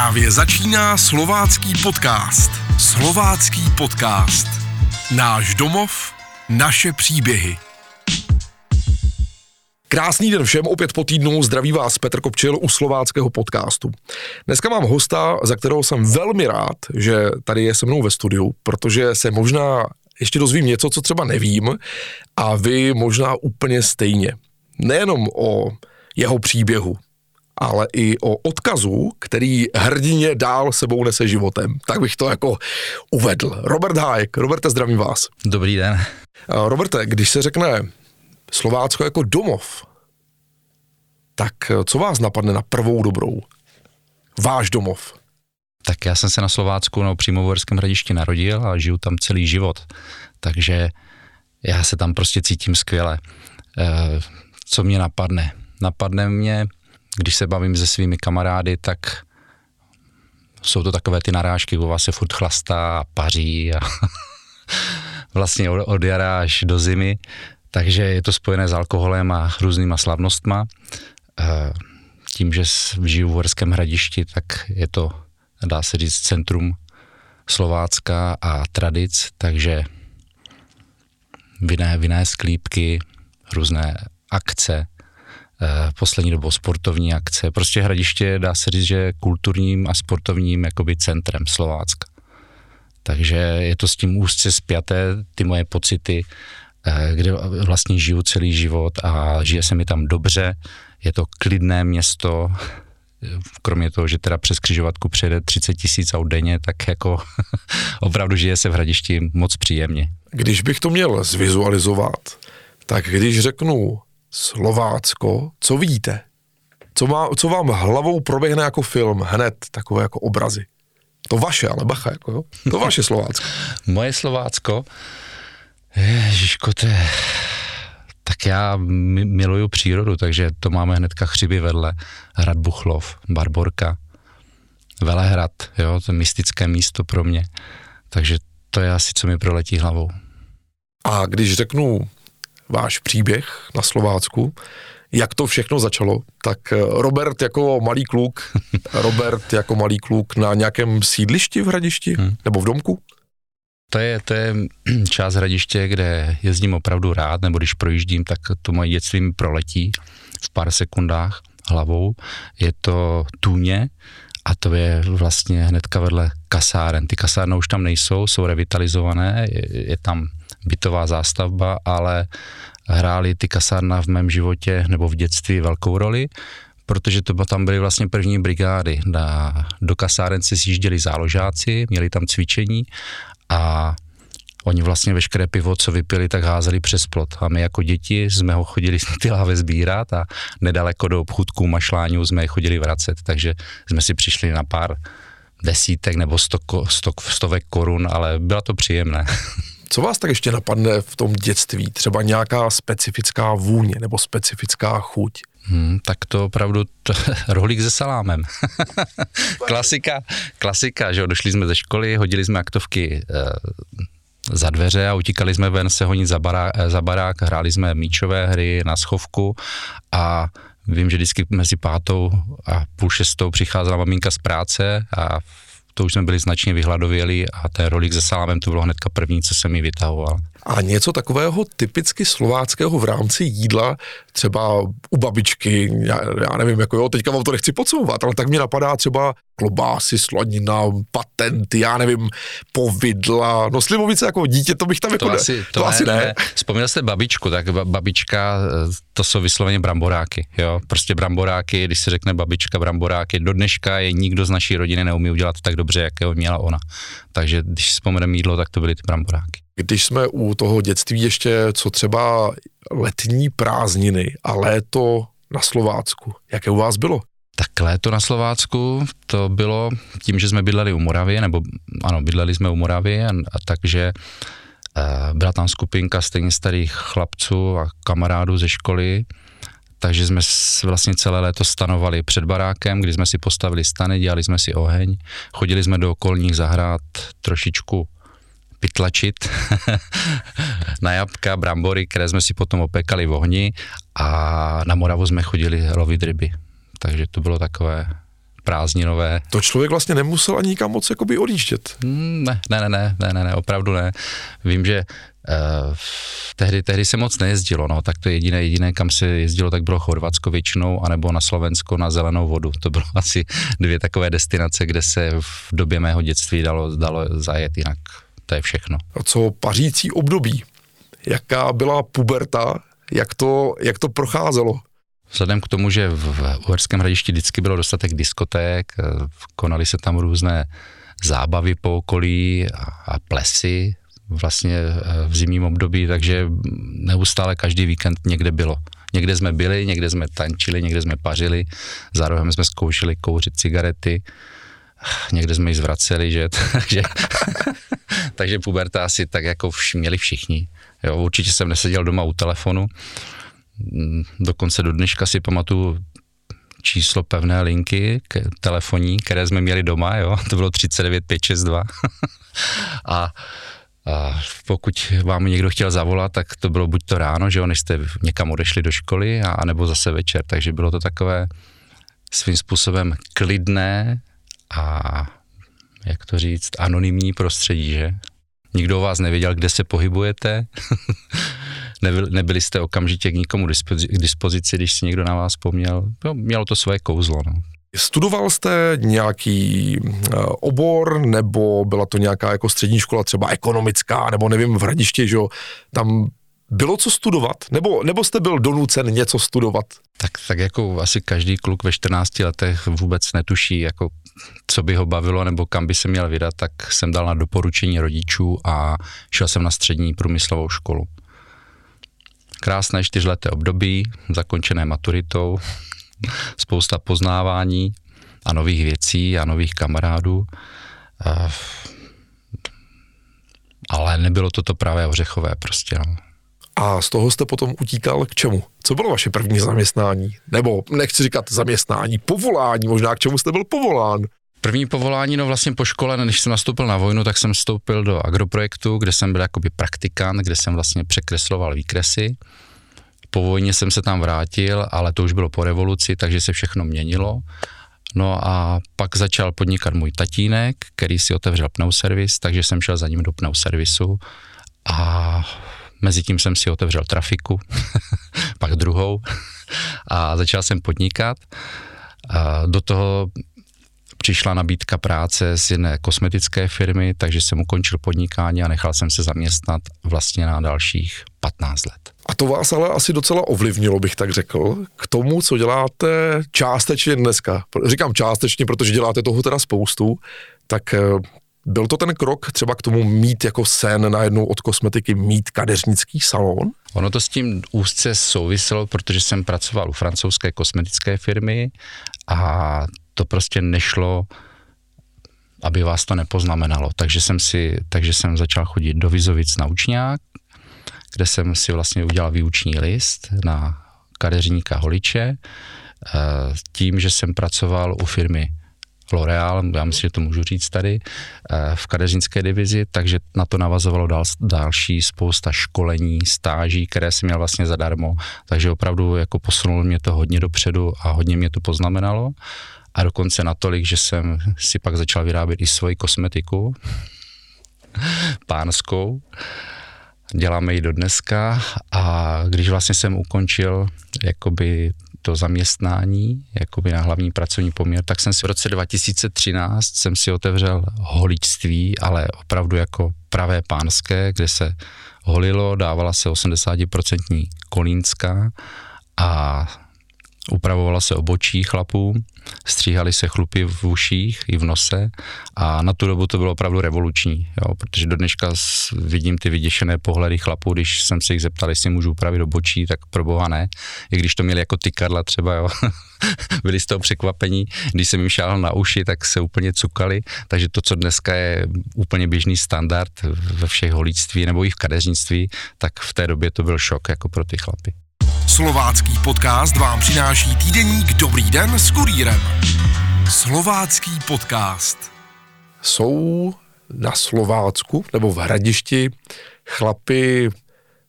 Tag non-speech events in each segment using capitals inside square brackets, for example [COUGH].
Právě začíná slovácký podcast. Slovácký podcast. Náš domov, naše příběhy. Krásný den všem, opět po týdnu zdraví vás Petr Kopčil u slováckého podcastu. Dneska mám hosta, za kterého jsem velmi rád, že tady je se mnou ve studiu, protože se možná ještě dozvím něco, co třeba nevím a vy možná úplně stejně. Nejenom o jeho příběhu, ale i o odkazu, který hrdině dál sebou nese životem. Tak bych to jako uvedl. Robert Hájek. Roberte, zdravím vás. Dobrý den. Roberte, když se řekne Slovácko jako domov, tak co vás napadne na prvou dobrou? Váš domov. Tak já jsem se na Slovácku, no přímo v Uherském hradišti narodil a žiju tam celý život. Takže já se tam prostě cítím skvěle. E, co mě napadne? Napadne mě když se bavím se svými kamarády, tak jsou to takové ty narážky, u vás se furt chlastá a paří a [LAUGHS] vlastně od, od jara až do zimy, takže je to spojené s alkoholem a různýma slavnostma. Eh, tím, že žiju v Horském hradišti, tak je to, dá se říct, centrum Slovácka a tradic, takže vinné, vinné sklípky, různé akce, poslední dobou sportovní akce. Prostě Hradiště dá se říct, že kulturním a sportovním jakoby centrem Slovácka. Takže je to s tím úzce spjaté, ty moje pocity, eh, kde vlastně žiju celý život a žije se mi tam dobře. Je to klidné město, kromě toho, že teda přes křižovatku přijede 30 tisíc aut denně, tak jako [LAUGHS] opravdu žije se v Hradišti moc příjemně. Když bych to měl zvizualizovat, tak když řeknu Slovácko, co vidíte? Co, má, co vám hlavou proběhne jako film hned, takové jako obrazy? To vaše, ale bacha, jako jo? To vaše Slovácko. [LAUGHS] Moje Slovácko? Ježiško, to je... Tak já miluju přírodu, takže to máme hnedka chřiby vedle. Hrad Buchlov, Barborka, Velehrad, jo, to je mystické místo pro mě. Takže to je asi, co mi proletí hlavou. A když řeknu váš příběh na Slovácku, jak to všechno začalo, tak eh, Robert jako malý kluk, [LAUGHS] Robert jako malý kluk na nějakém sídlišti v Hradišti hmm. nebo v domku? To je, to je část hradiště, kde jezdím opravdu rád, nebo když projíždím, tak to moje dětství mi proletí v pár sekundách hlavou. Je to Tůně a to je vlastně hnedka vedle kasáren. Ty kasárny už tam nejsou, jsou revitalizované, je, je tam bytová zástavba, ale hrály ty kasárna v mém životě nebo v dětství velkou roli, protože to tam byly vlastně první brigády. Na, do kasáren se sjížděli záložáci, měli tam cvičení a oni vlastně veškeré pivo, co vypili, tak házeli přes plot. A my jako děti jsme ho chodili [LAUGHS] ty láve sbírat a nedaleko do obchůdků mašláňů jsme je chodili vracet, takže jsme si přišli na pár desítek nebo stok, stok, stovek korun, ale bylo to příjemné. [LAUGHS] Co vás tak ještě napadne v tom dětství? Třeba nějaká specifická vůně nebo specifická chuť? Hmm, tak to opravdu to, [LAUGHS] rohlík se salámem. [LAUGHS] klasika, klasika, že jo, došli jsme ze školy, hodili jsme aktovky e, za dveře a utíkali jsme ven se honit za, barák, eh, za barák, hráli jsme míčové hry na schovku a vím, že vždycky mezi pátou a půl šestou přicházela maminka z práce a to už jsme byli značně vyhladověli a ten rolík se salámem to bylo hnedka první, co jsem mi vytahoval. A něco takového typicky slováckého v rámci jídla, třeba u babičky, já, já nevím, jako jo, teďka vám to nechci podsouvat, ale tak mě napadá třeba klobásy, slanina, patenty, já nevím, povidla, no slivovice jako dítě, to bych tam to jako asi, ne, to, to asi ne. ne. Vzpomněl jste babičku, tak babička, to jsou vysloveně bramboráky, jo, prostě bramboráky, když se řekne babička bramboráky, do dneška je nikdo z naší rodiny neumí udělat tak dobře, jakého měla ona. Takže když vzpomeneme jídlo, tak to byly ty bramboráky. Když jsme u toho dětství ještě, co třeba letní prázdniny a léto na Slovácku, jaké u vás bylo? Tak léto na Slovácku to bylo tím, že jsme bydleli u Moravy, nebo ano, bydleli jsme u Moravy a, a takže uh, byla tam skupinka stejně starých chlapců a kamarádů ze školy, takže jsme vlastně celé léto stanovali před barákem, kdy jsme si postavili stany, dělali jsme si oheň, chodili jsme do okolních zahrad trošičku pytlačit [LAUGHS] na jabka, brambory, které jsme si potom opekali v ohni a na Moravu jsme chodili lovit ryby. Takže to bylo takové prázdninové. To člověk vlastně nemusel ani nikam moc jakoby odjíždět. Mm, ne, ne, ne, ne, ne, ne, opravdu ne. Vím, že Uh, tehdy, tehdy se moc nejezdilo, no, tak to jediné, jediné, kam se jezdilo, tak bylo Chorvatsko většinou, anebo na Slovensko na zelenou vodu. To bylo [LAUGHS] asi dvě takové destinace, kde se v době mého dětství dalo, dalo zajet, jinak to je všechno. A co pařící období? Jaká byla puberta? Jak to, jak to procházelo? Vzhledem k tomu, že v Uherském hradišti vždycky bylo dostatek diskoték, eh, konaly se tam různé zábavy po okolí a plesy, vlastně eh, v zimním období, takže neustále každý víkend někde bylo. Někde jsme byli, někde jsme tančili, někde jsme pařili, zároveň jsme zkoušeli kouřit cigarety, někde jsme ji zvraceli, že? [LAUGHS] takže, takže puberta asi tak jako vš, měli všichni. Jo, určitě jsem neseděl doma u telefonu, mm, dokonce do dneška si pamatuju číslo pevné linky k telefoní, které jsme měli doma, jo, [LAUGHS] to bylo 39562 [LAUGHS] a a pokud vám někdo chtěl zavolat, tak to bylo buď to ráno, že jo, než jste někam odešli do školy, a, nebo zase večer. Takže bylo to takové svým způsobem klidné a jak to říct, anonymní prostředí, že? Nikdo o vás nevěděl, kde se pohybujete, [LAUGHS] nebyli jste okamžitě k nikomu k dispozici, když si někdo na vás vzpomněl. No, mělo to svoje kouzlo. No. Studoval jste nějaký eh, obor, nebo byla to nějaká jako střední škola, třeba ekonomická, nebo nevím, v Hradišti, že jo, tam bylo co studovat? Nebo, nebo jste byl donucen něco studovat? Tak, tak jako asi každý kluk ve 14 letech vůbec netuší, jako co by ho bavilo nebo kam by se měl vydat, tak jsem dal na doporučení rodičů a šel jsem na střední průmyslovou školu. Krásné čtyřleté období, zakončené maturitou, spousta poznávání a nových věcí a nových kamarádů. Ale nebylo to to právě ořechové prostě. No. A z toho jste potom utíkal k čemu? Co bylo vaše první zaměstnání? Nebo nechci říkat zaměstnání, povolání, možná k čemu jste byl povolán? První povolání, no vlastně po škole, než jsem nastoupil na vojnu, tak jsem vstoupil do agroprojektu, kde jsem byl jakoby praktikant, kde jsem vlastně překresloval výkresy po vojně jsem se tam vrátil, ale to už bylo po revoluci, takže se všechno měnilo. No a pak začal podnikat můj tatínek, který si otevřel pneuservis, takže jsem šel za ním do pneuservisu a mezi tím jsem si otevřel trafiku, [LAUGHS] pak druhou a začal jsem podnikat. Do toho přišla nabídka práce z jedné kosmetické firmy, takže jsem ukončil podnikání a nechal jsem se zaměstnat vlastně na dalších 15 let. A to vás ale asi docela ovlivnilo, bych tak řekl, k tomu, co děláte částečně dneska. Říkám částečně, protože děláte toho teda spoustu, tak eh, byl to ten krok třeba k tomu mít jako sen najednou od kosmetiky, mít kadeřnický salon? Ono to s tím úzce souviselo, protože jsem pracoval u francouzské kosmetické firmy a to prostě nešlo, aby vás to nepoznamenalo. Takže jsem si, takže jsem začal chodit do Vizovic na učňák, kde jsem si vlastně udělal výuční list na kadeřníka Holiče, eh, tím, že jsem pracoval u firmy L'Oreal, já myslím, že to můžu říct tady, eh, v kadeřnické divizi, takže na to navazovalo dal, další spousta školení, stáží, které jsem měl vlastně zadarmo, takže opravdu jako posunulo mě to hodně dopředu a hodně mě to poznamenalo. A dokonce natolik, že jsem si pak začal vyrábět i svoji kosmetiku [LAUGHS] pánskou děláme ji do dneska. A když vlastně jsem ukončil jakoby to zaměstnání, jakoby na hlavní pracovní poměr, tak jsem si v roce 2013 jsem si otevřel holičství, ale opravdu jako pravé pánské, kde se holilo, dávala se 80% kolínská a upravovala se obočí chlapů, stříhali se chlupy v uších i v nose a na tu dobu to bylo opravdu revoluční, jo, protože do dneška vidím ty vyděšené pohledy chlapů, když jsem se jich zeptal, jestli můžu upravit obočí, tak pro boha ne, i když to měli jako tykadla třeba, jo. [LAUGHS] byli z toho překvapení, když jsem jim šáhl na uši, tak se úplně cukali, takže to, co dneska je úplně běžný standard ve všech holíctví nebo i v kadeřnictví, tak v té době to byl šok jako pro ty chlapy. Slovácký podcast vám přináší týdeník Dobrý den s kurýrem. Slovácký podcast. Jsou na Slovácku nebo v Hradišti chlapy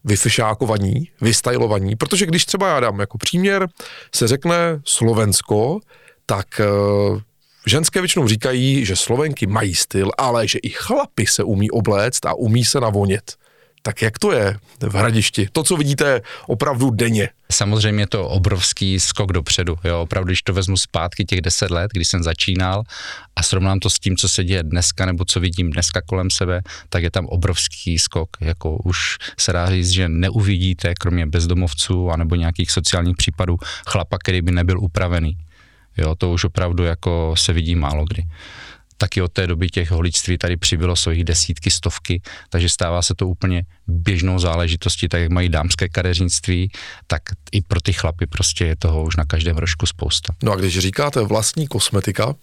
vyfešákovaní, vystajlovaní, protože když třeba já dám jako příměr, se řekne Slovensko, tak eh, ženské většinou říkají, že Slovenky mají styl, ale že i chlapy se umí obléct a umí se navonět. Tak jak to je v Hradišti? To, co vidíte opravdu denně. Samozřejmě je to obrovský skok dopředu. Jo? Opravdu, když to vezmu zpátky těch deset let, kdy jsem začínal a srovnám to s tím, co se děje dneska nebo co vidím dneska kolem sebe, tak je tam obrovský skok. Jako už se dá říct, že neuvidíte, kromě bezdomovců anebo nějakých sociálních případů, chlapa, který by nebyl upravený. Jo, to už opravdu jako se vidí málo kdy taky od té doby těch holičství tady přibylo svých desítky, stovky, takže stává se to úplně běžnou záležitostí, tak jak mají dámské kadeřnictví, tak i pro ty chlapy prostě je toho už na každém rožku spousta. No a když říkáte vlastní kosmetika,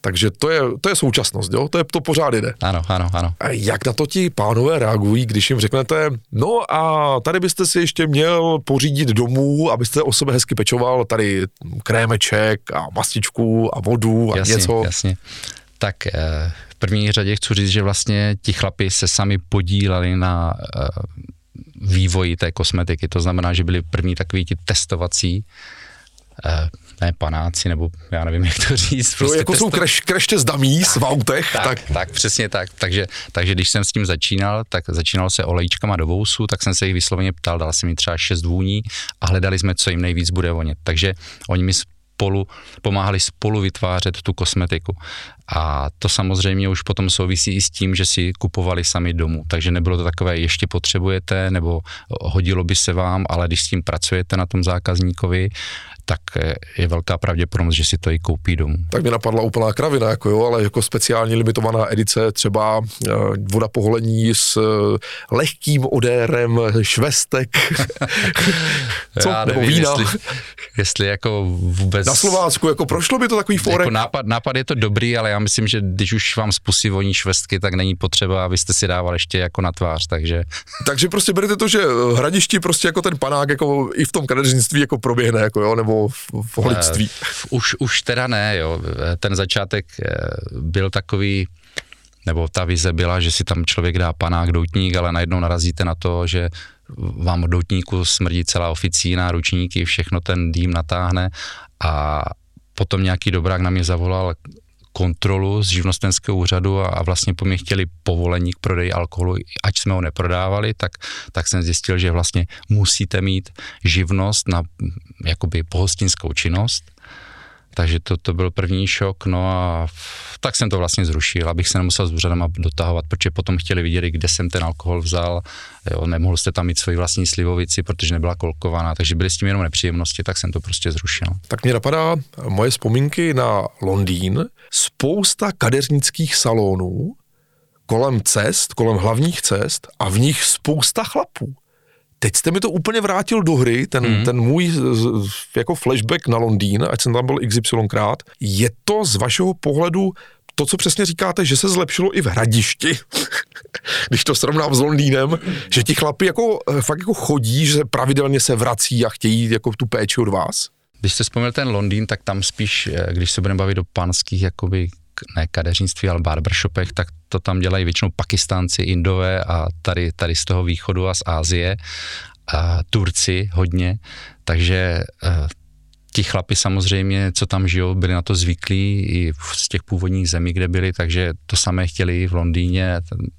takže to je, to je současnost, jo? To, je, to pořád jde. Ano, ano, ano. A jak na to ti pánové reagují, když jim řeknete, no a tady byste si ještě měl pořídit domů, abyste o sebe hezky pečoval, tady krémeček a mastičku a vodu a jasně, něco. Jasně tak eh, v první řadě chci říct, že vlastně ti chlapi se sami podíleli na eh, vývoji té kosmetiky. To znamená, že byli první takový ti testovací eh, ne panáci, nebo já nevím, jak to říct. Prostě no, jako testo... jsou kreš, kreště z damís v autech. Tak, tak. tak, přesně tak. Takže, takže když jsem s tím začínal, tak začínalo se olejčkama do vousu, tak jsem se jich vysloveně ptal, dal jsem mi třeba šest vůní a hledali jsme, co jim nejvíc bude vonět. Takže oni mi spolu, pomáhali spolu vytvářet tu kosmetiku. A to samozřejmě už potom souvisí i s tím, že si kupovali sami domů. Takže nebylo to takové, ještě potřebujete, nebo hodilo by se vám, ale když s tím pracujete na tom zákazníkovi, tak je velká pravděpodobnost, že si to i koupí domů. Tak mi napadla úplná kravina, jako jo, ale jako speciální limitovaná edice, třeba uh, voda poholení s uh, lehkým odérem švestek. [LAUGHS] Co? Já nevím, Nebo vína. Jestli, jestli jako vůbec... Na Slovácku, jako prošlo by to takový forek? Jako nápad, nápad je to dobrý, ale já myslím, že když už vám spusí voní švestky, tak není potřeba, abyste si dával ještě jako na tvář, takže... takže prostě berete to, že hradišti prostě jako ten panák jako i v tom kadeřnictví jako proběhne, jako jo, nebo v, v holictví? Uh, už, už teda ne, jo. Ten začátek eh, byl takový, nebo ta vize byla, že si tam člověk dá panák, doutník, ale najednou narazíte na to, že vám od doutníku smrdí celá oficína, ručníky, všechno ten dým natáhne a potom nějaký dobrák na mě zavolal, kontrolu z živnostenského úřadu a, a vlastně po mě chtěli povolení k prodeji alkoholu, ať jsme ho neprodávali, tak, tak jsem zjistil, že vlastně musíte mít živnost na jakoby pohostinskou činnost takže to, to byl první šok, no a tak jsem to vlastně zrušil, abych se nemusel s úřadama dotahovat, protože potom chtěli vidět, kde jsem ten alkohol vzal, jo, nemohl jste tam mít svoji vlastní slivovici, protože nebyla kolkovaná, takže byly s tím jenom nepříjemnosti, tak jsem to prostě zrušil. Tak mě napadá moje vzpomínky na Londýn, spousta kadeřnických salonů kolem cest, kolem hlavních cest a v nich spousta chlapů. Teď jste mi to úplně vrátil do hry, ten, mm. ten můj jako flashback na Londýn, ať jsem tam byl xykrát. Je to z vašeho pohledu to, co přesně říkáte, že se zlepšilo i v hradišti, [LAUGHS] když to srovnám s Londýnem, že ti chlapi jako, eh, fakt jako chodí, že pravidelně se vrací a chtějí jako tu péči od vás? Když jste vzpomněl ten Londýn, tak tam spíš, eh, když se budeme bavit o pánských jakoby ne kadeřnictví, ale barbershopech, tak to tam dělají většinou Pakistánci, Indové a tady, tady z toho východu a z Ázie, a Turci hodně, takže uh, ti chlapi samozřejmě, co tam žijou, byli na to zvyklí i z těch původních zemí, kde byli, takže to samé chtěli v Londýně,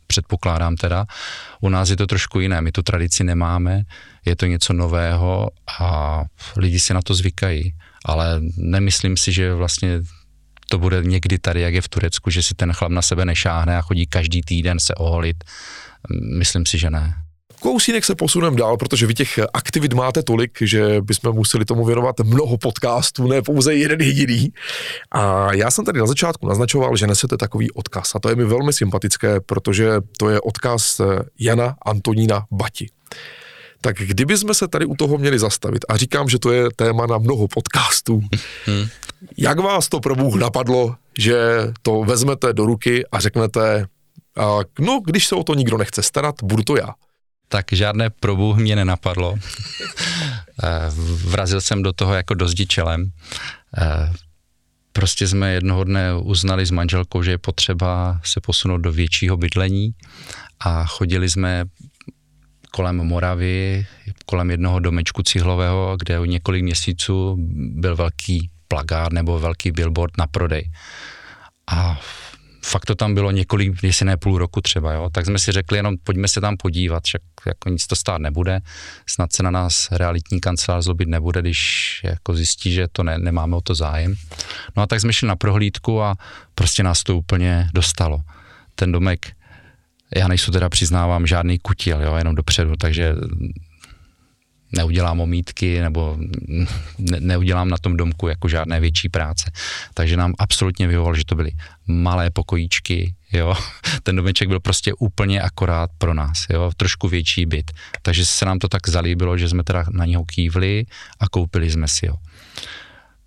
předpokládám teda. U nás je to trošku jiné, my tu tradici nemáme, je to něco nového a lidi si na to zvykají, ale nemyslím si, že vlastně to bude někdy tady, jak je v Turecku, že si ten chlap na sebe nešáhne a chodí každý týden se oholit. Myslím si, že ne. Kousínek se posuneme dál, protože vy těch aktivit máte tolik, že bychom museli tomu věnovat mnoho podcastů, ne pouze jeden jediný. A já jsem tady na začátku naznačoval, že nesete takový odkaz. A to je mi velmi sympatické, protože to je odkaz Jana Antonína Bati. Tak kdyby jsme se tady u toho měli zastavit, a říkám, že to je téma na mnoho podcastů, hmm. Jak vás to pro Bůh napadlo, že to vezmete do ruky a řeknete, no, když se o to nikdo nechce starat, budu to já. Tak žádné probůh mě nenapadlo. [LAUGHS] Eh, vrazil jsem do toho jako do čelem. Eh, prostě jsme jednoho dne uznali s manželkou, že je potřeba se posunout do většího bydlení a chodili jsme kolem Moravy, kolem jednoho domečku cihlového, kde o několik měsíců byl velký plagát nebo velký billboard na prodej. A fakt to tam bylo několik, jestli ne půl roku třeba, jo, tak jsme si řekli jenom pojďme se tam podívat, však jako nic to stát nebude, snad se na nás realitní kancelář zlobit nebude, když jako zjistí, že to ne, nemáme o to zájem. No a tak jsme šli na prohlídku a prostě nás to úplně dostalo. Ten domek, já nejsou teda přiznávám žádný kutil, jo, jenom dopředu, takže neudělám omítky nebo ne, neudělám na tom domku jako žádné větší práce. Takže nám absolutně vyhovoval, že to byly malé pokojíčky, jo. [LAUGHS] Ten domeček byl prostě úplně akorát pro nás, jo, trošku větší byt. Takže se nám to tak zalíbilo, že jsme teda na něho kývli a koupili jsme si ho.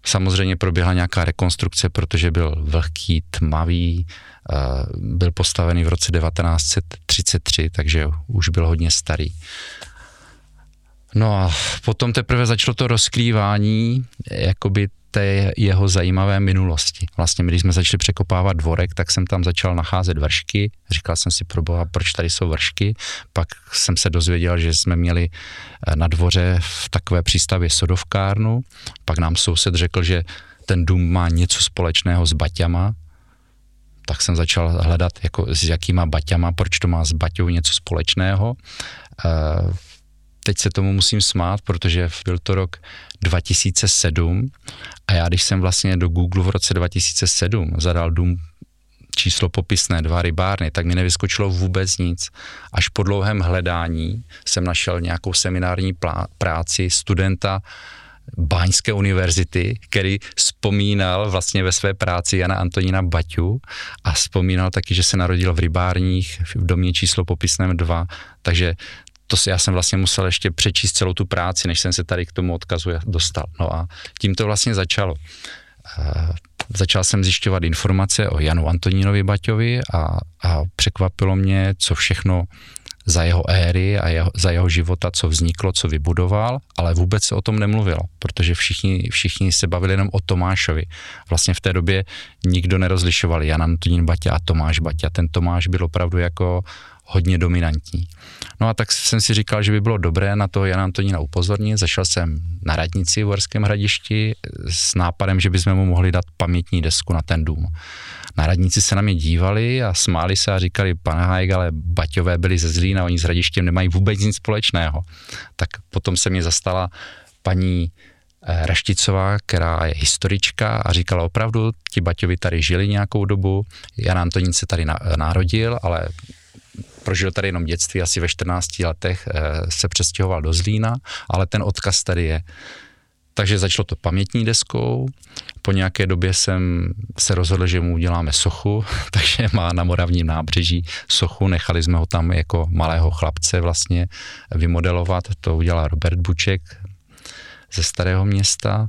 Samozřejmě proběhla nějaká rekonstrukce, protože byl vlhký, tmavý, eh, byl postavený v roce 1933, takže už byl hodně starý. No a potom teprve začalo to rozkrývání jakoby té jeho zajímavé minulosti. Vlastně, když jsme začali překopávat dvorek, tak jsem tam začal nacházet vršky. Říkal jsem si pro boha, proč tady jsou vršky. Pak jsem se dozvěděl, že jsme měli eh, na dvoře v takové přístavě sodovkárnu. Pak nám soused řekl, že ten dům má něco společného s Baťama, tak jsem začal hledat, jako s jakýma Baťama, proč to má s Baťou něco společného. Uh, teď se tomu musím smát, protože byl to rok 2007 a já když jsem vlastně do Google v roce 2007 zadal dům číslo popisné, dva rybárny, tak mi nevyskočilo vůbec nic. Až po dlouhém hledání jsem našel nějakou seminární plá- práci studenta Báňské univerzity, který vzpomínal vlastně ve své práci Jana Antonína Baťu a vzpomínal taky, že se narodil v rybárních v domě číslo popisném 2, takže to si já jsem vlastně musel ještě přečíst celou tu práci, než jsem se tady k tomu odkazu dostal. No a tím to vlastně začalo. Uh, začal jsem zjišťovat informace o Janu Antonínovi Baťovi a, a překvapilo mě, co všechno za jeho éry a jeho, za jeho života, co vzniklo, co vybudoval, ale vůbec se o tom nemluvilo, protože všichni, všichni se bavili jenom o Tomášovi. Vlastně v té době nikdo nerozlišoval Jan Antonín Baťa a Tomáš Baťa. Ten Tomáš byl opravdu jako hodně dominantní. No a tak jsem si říkal, že by bylo dobré na to Jana Antonína upozornit. Zašel jsem na radnici v Horském hradišti s nápadem, že bychom mu mohli dát pamětní desku na ten dům. Na radnici se na mě dívali a smáli se a říkali, pane Hajek, ale Baťové byli ze Zlína, oni s hradištěm nemají vůbec nic společného. Tak potom se mě zastala paní eh, Rašticová, která je historička a říkala opravdu, ti Baťovi tady žili nějakou dobu, Jan Antonín se tady narodil, ale prožil tady jenom dětství, asi ve 14 letech eh, se přestěhoval do Zlína, ale ten odkaz tady je. Takže začalo to pamětní deskou, po nějaké době jsem se rozhodl, že mu uděláme sochu, [LAUGHS] takže má na Moravním nábřeží sochu, nechali jsme ho tam jako malého chlapce vlastně vymodelovat, to udělal Robert Buček ze Starého města.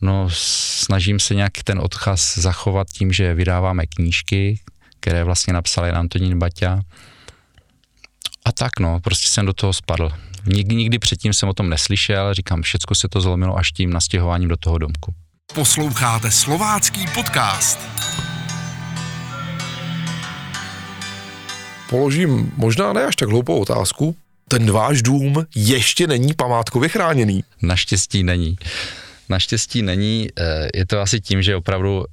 No, snažím se nějak ten odkaz zachovat tím, že vydáváme knížky, které vlastně napsal Jan Antonín Baťa, a tak no, prostě jsem do toho spadl. Nikdy, nikdy předtím jsem o tom neslyšel, říkám, všecko se to zlomilo až tím nastěhováním do toho domku. Posloucháte slovácký podcast. Položím možná ne až tak hloupou otázku. Ten váš dům ještě není památkově chráněný? Naštěstí není. Naštěstí není. Eh, je to asi tím, že opravdu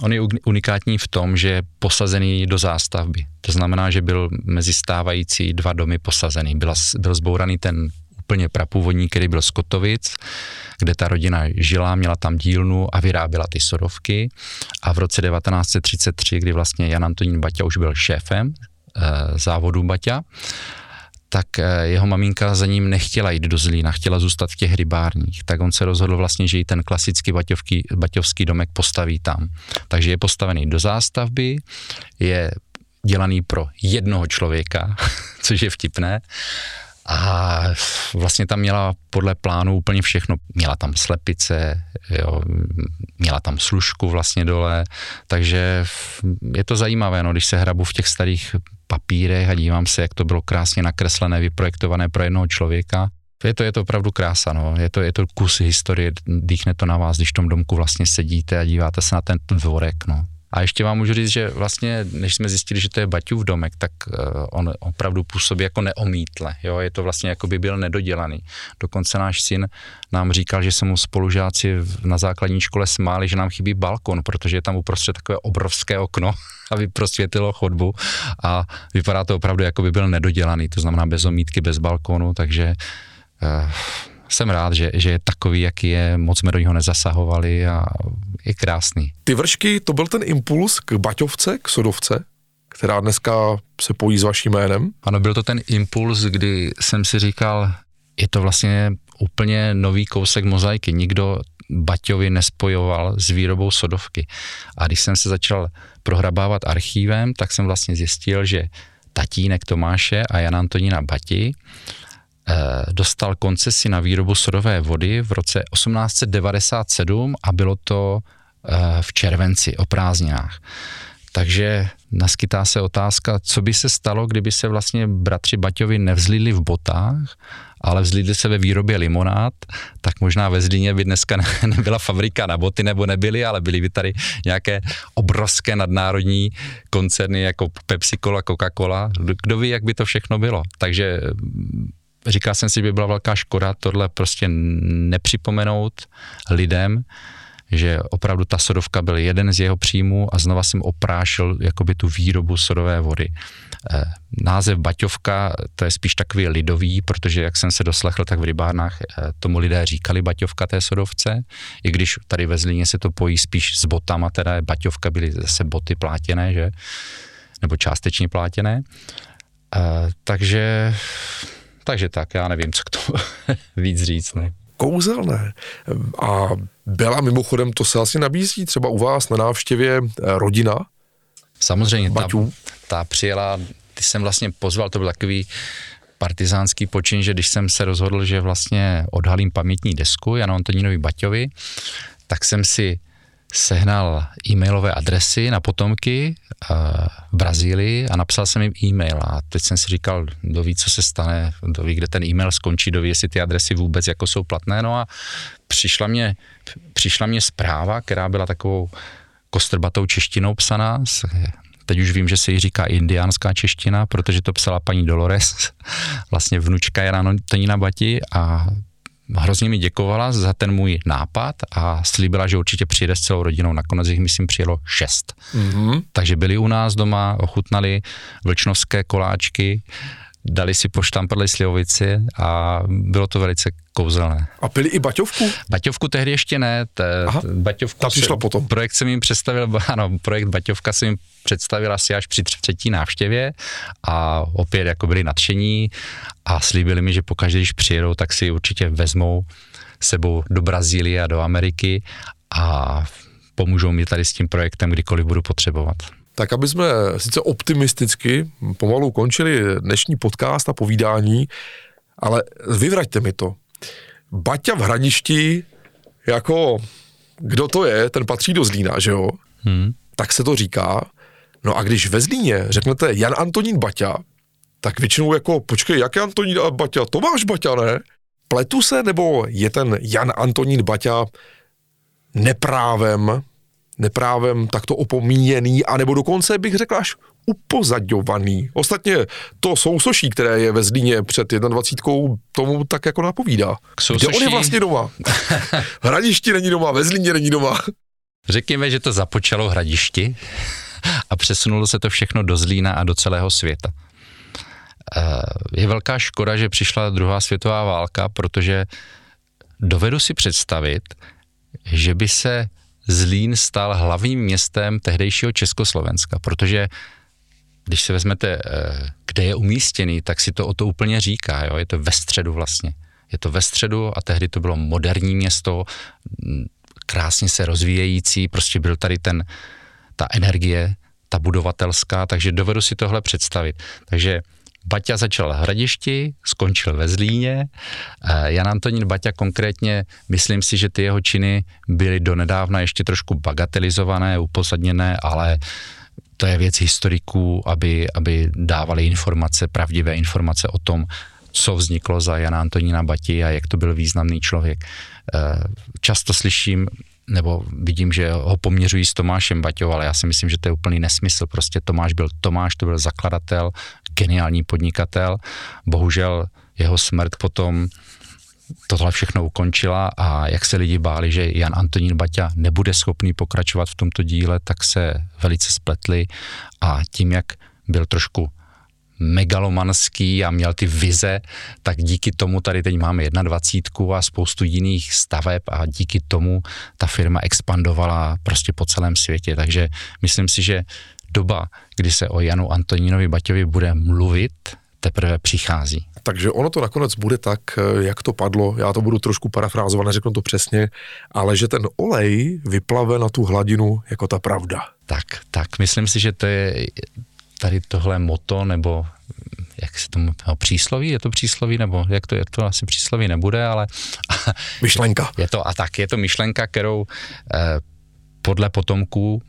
on je unikátní v tom, že je posazený do zástavby. To znamená, že byl mezi stávající dva domy posazený. Byla, byl zbouraný ten úplně prapůvodní, který byl z Kotovic, kde ta rodina žila, měla tam dílnu a vyráběla ty sorovky. A v roce 1933, kdy vlastně Jan Antonín Baťa už byl šéfem e, závodu Baťa, tak eh, jeho maminka za ním nechtěla jít do Zlína, chtěla zůstat v těch rybárních, tak on se rozhodl vlastně, že i ten klasický baťovský, baťovský domek postaví tam. Takže je postavený do zástavby, je dělaný pro jednoho člověka, [LAUGHS] což je vtipné. A vlastně tam měla podle plánu úplně všechno. Měla tam slepice, jo, měla tam služku vlastně dole, takže je to zajímavé, no, když se hrabu v těch starých papírech a dívám se, jak to bylo krásně nakreslené, vyprojektované pro jednoho člověka. Je to, je to opravdu krása, no. je, to, je to kus historie, dýchne to na vás, když v tom domku vlastně sedíte a díváte se na ten dvorek. No. A ještě vám můžu říct, že vlastně, než jsme zjistili, že to je Baťův domek, tak uh, on opravdu působí jako neomítle. Jo? Je to vlastně jako by byl nedodělaný. Dokonce náš syn nám říkal, že se mu spolužáci na základní škole smáli, že nám chybí balkon, protože je tam uprostřed takové obrovské okno, [LAUGHS] aby prosvětilo chodbu a vypadá to opravdu, jako by byl nedodělaný, to znamená bez omítky, bez balkonu, takže uh, jsem rád, že, že je takový, jaký je, moc jsme do něho nezasahovali a je krásný. Ty vršky, to byl ten impuls k Baťovce, k Sodovce, která dneska se pojí s vaším jménem? Ano, byl to ten impuls, kdy jsem si říkal, je to vlastně úplně nový kousek mozaiky. Nikdo Baťovi nespojoval s výrobou sodovky. A když jsem se začal prohrabávat archívem, tak jsem vlastně zjistil, že tatínek Tomáše a Jan Antonína Bati dostal koncesi na výrobu sodové vody v roce 1897 a bylo to eh, v červenci o prázdninách. Takže naskytá se otázka, co by se stalo, kdyby se vlastně bratři Baťovi nevzlili v botách, ale vzlili se ve výrobě limonád, tak možná ve Zlíně by dneska [LAUGHS] nebyla fabrika na boty, nebo nebyly, ale byly by tady nějaké obrovské nadnárodní koncerny jako Pepsi Cola, Coca-Cola. Kdo ví, jak by to všechno bylo. Takže říkal jsem si, že by byla velká škoda tohle prostě nepřipomenout lidem, že opravdu ta sodovka byl jeden z jeho příjmů a znova jsem oprášil jakoby tu výrobu sodové vody. Eh, název Baťovka, to je spíš takový lidový, protože jak jsem se doslechl, tak v rybárnách eh, tomu lidé říkali Baťovka té sodovce, i když tady ve Zlíně se to pojí spíš s botama, teda Baťovka byly zase boty plátěné, že? Nebo částečně plátěné. Uh, takže takže tak, já nevím, co k tomu [LAUGHS] víc říct. Ne? Kouzelné. A byla mimochodem, to se asi nabízí třeba u vás na návštěvě eh, rodina? Samozřejmě, ta, ta přijela, ty jsem vlastně pozval, to byl takový partizánský počin, že když jsem se rozhodl, že vlastně odhalím pamětní desku Janu Antonínovi Baťovi, tak jsem si sehnal e-mailové adresy na potomky v Brazílii a napsal jsem jim e-mail. A teď jsem si říkal, kdo ví, co se stane, kdo ví, kde ten e-mail skončí, kdo ví, jestli ty adresy vůbec jako jsou platné, no a přišla mě, přišla mě zpráva, která byla takovou kostrbatou češtinou psaná, teď už vím, že se jí říká indiánská čeština, protože to psala paní Dolores, [LAUGHS] vlastně vnučka Jana Tonína Bati. A hrozně mi děkovala za ten můj nápad a slíbila, že určitě přijede s celou rodinou. Nakonec jich, myslím, přijelo šest. Mm-hmm. Takže byli u nás doma, ochutnali vlčnovské koláčky, dali si poštamprli slivovici a bylo to velice kouzelné. A pili i baťovku? Baťovku tehdy ještě ne. Te, Aha, baťovku ta přišla se, potom. Projekt jsem jim představil, [LAUGHS] ano, projekt Baťovka jsem jim představil asi až při třetí návštěvě a opět jako byli nadšení a slíbili mi, že pokaždé, když přijedou, tak si určitě vezmou sebou do Brazílie a do Ameriky a pomůžou mi tady s tím projektem, kdykoliv budu potřebovat. Tak aby jsme sice optimisticky pomalu končili dnešní podcast a povídání, ale vyvraťte mi to. Baťa v Hraništi, jako kdo to je, ten patří do Zlína, že jo? Hmm. Tak se to říká. No a když ve Zlíně řeknete Jan Antonín Baťa, tak většinou jako, počkej, jak je Antonín Baťa? Tomáš Baťa, ne? Pletu se, nebo je ten Jan Antonín Baťa neprávem, neprávem takto opomíjený, anebo dokonce bych řekl až upozaďovaný. Ostatně to sousoší, které je ve Zlíně před 21. tomu tak jako napovídá. Kde on je vlastně doma? [LAUGHS] v Hradišti není doma, ve Zlíně není doma. Řekněme, že to započalo v Hradišti a přesunulo se to všechno do Zlína a do celého světa. Eh, je velká škoda, že přišla druhá světová válka, protože dovedu si představit, že by se Zlín stal hlavním městem tehdejšího Československa, protože když se vezmete, eh, kde je umístěný, tak si to o to úplně říká, jo? je to ve středu vlastně. Je to ve středu a tehdy to bylo moderní město, krásně se rozvíjející, prostě byl tady ten, ta energie, ta budovatelská, takže dovedu si tohle představit. Takže Baťa začal v Hradišti, skončil ve Zlíně. Eh, Jan Antonín Baťa konkrétně, myslím si, že ty jeho činy byly donedávna ještě trošku bagatelizované, uposadněné, ale to je věc historiků, aby, aby dávali informace, pravdivé informace o tom, co vzniklo za Jana Antonína Bati a jak to byl významný člověk. Eh, často slyším nebo vidím, že ho poměřují s Tomášem Baťou, ale já si myslím, že to je úplný nesmysl. Prostě Tomáš byl Tomáš, to byl zakladatel, geniální podnikatel. Bohužel jeho smrt potom tohle všechno ukončila a jak se lidi báli, že Jan Antonín Baťa nebude schopný pokračovat v tomto díle, tak se velice spletli a tím, jak byl trošku megalomanský a měl ty vize, tak díky tomu tady teď máme 21 a spoustu jiných staveb a díky tomu ta firma expandovala prostě po celém světě. Takže myslím si, že doba, kdy se o Janu Antonínovi Baťovi bude mluvit, teprve přichází. Takže ono to nakonec bude tak, jak to padlo, já to budu trošku parafrázovat, neřeknu to přesně, ale že ten olej vyplave na tu hladinu jako ta pravda. Tak, tak, myslím si, že to je tady tohle moto, nebo jak se tomu, no, přísloví, je to přísloví, nebo jak to je, to asi přísloví nebude, ale... Myšlenka. [LAUGHS] Je to, a tak, je to myšlenka, kterou eh, podle potomků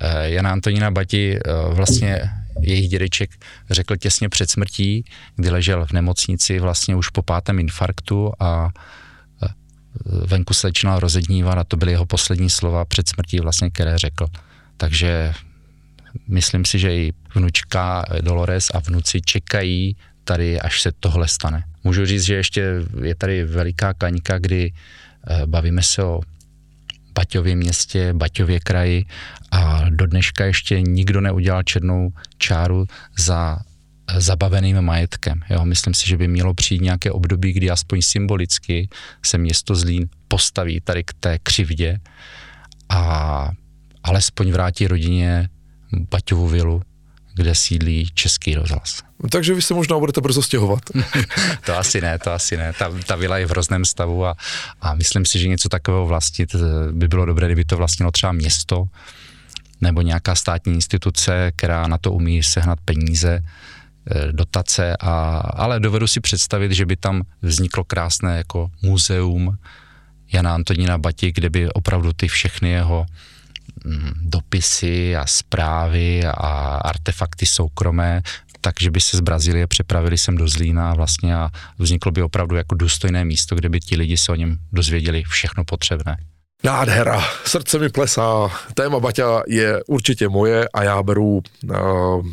eh, Jana Antonína Bati eh, vlastně jejich dědeček řekl těsně před smrtí, kdy ležel v nemocnici vlastně už po pátém infarktu a eh, venku se začínal rozednívat a to byly jeho poslední slova před smrtí vlastně, které řekl. Takže myslím si, že i vnučka Dolores a vnuci čekají tady, až se tohle stane. Můžu říct, že ještě je tady veliká kaňka, kdy bavíme se o Baťově městě, Baťově kraji a do dneška ještě nikdo neudělal černou čáru za eh, zabaveným majetkem. Jo, myslím si, že by mělo přijít nějaké období, kdy aspoň symbolicky se město Zlín postaví tady k té křivdě a alespoň vrátí rodině Baťovu vilu, kde sídlí Český rozhlas. Takže vy se možná budete brzo stěhovat. [LAUGHS] to asi ne, to asi ne. Ta, ta vila je v hrozném stavu a, a myslím si, že něco takového vlastnit eh, by bylo dobré, kdyby to vlastnilo třeba město nebo nějaká státní instituce, která na to umí sehnat peníze, eh, dotace, a, ale dovedu si představit, že by tam vzniklo krásné jako muzeum Jana Antonína Bati, kde by opravdu ty všechny jeho Mm, dopisy a zprávy a artefakty soukromé, takže by se z Brazílie přepravili sem do Zlína vlastně a vzniklo by opravdu jako důstojné místo, kde by ti lidi se o něm dozvěděli všechno potřebné. Nádhera, srdce mi plesá, téma Baťa je určitě moje a já beru uh,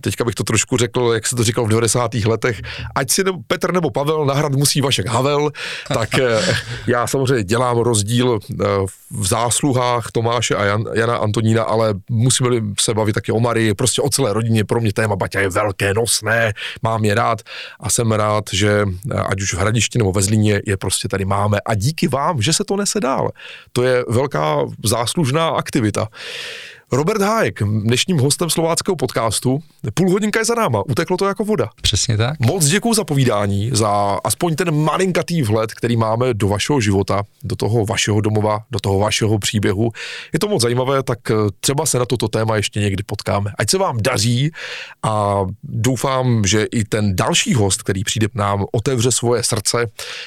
teďka bych to trošku řekl, jak se to říkal v 90. letech, ať si nebo Petr nebo Pavel nahrad musí Vašek Havel, tak eh, já samozřejmě dělám rozdíl eh, v zásluhách Tomáše a Jan, Jana Antonína, ale musíme se bavit taky o Marii, prostě o celé rodině, pro mě téma Baťa je velké, nosné, mám je rád a jsem rád, že eh, ať už v Hradišti nebo ve Zlíně je prostě tady máme a díky vám, že se to nese dál. To je velká záslužná aktivita. Robert Hájek, dnešním hostem slováckého podcastu. Půl hodinka je za náma, uteklo to jako voda. Přesně tak. Moc děkuji za povídání, za aspoň ten malinkatý vhled, který máme do vašeho života, do toho vašeho domova, do toho vašeho příběhu. Je to moc zajímavé, tak eh, třeba se na toto téma ještě někdy potkáme. Ať se vám daří a doufám, že i ten další host, který přijde k nám, otevře svoje srdce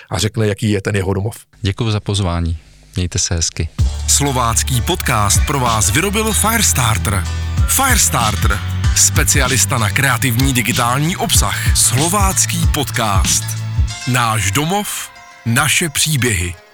a řekne, jaký je ten jeho domov. Děkuji za pozvání. Mějte se hezky. Slovácký podcast pro vás vyrobil Firestarter. Firestarter, specialista na kreativní digitální obsah. Slovácký podcast. Náš domov, naše příběhy.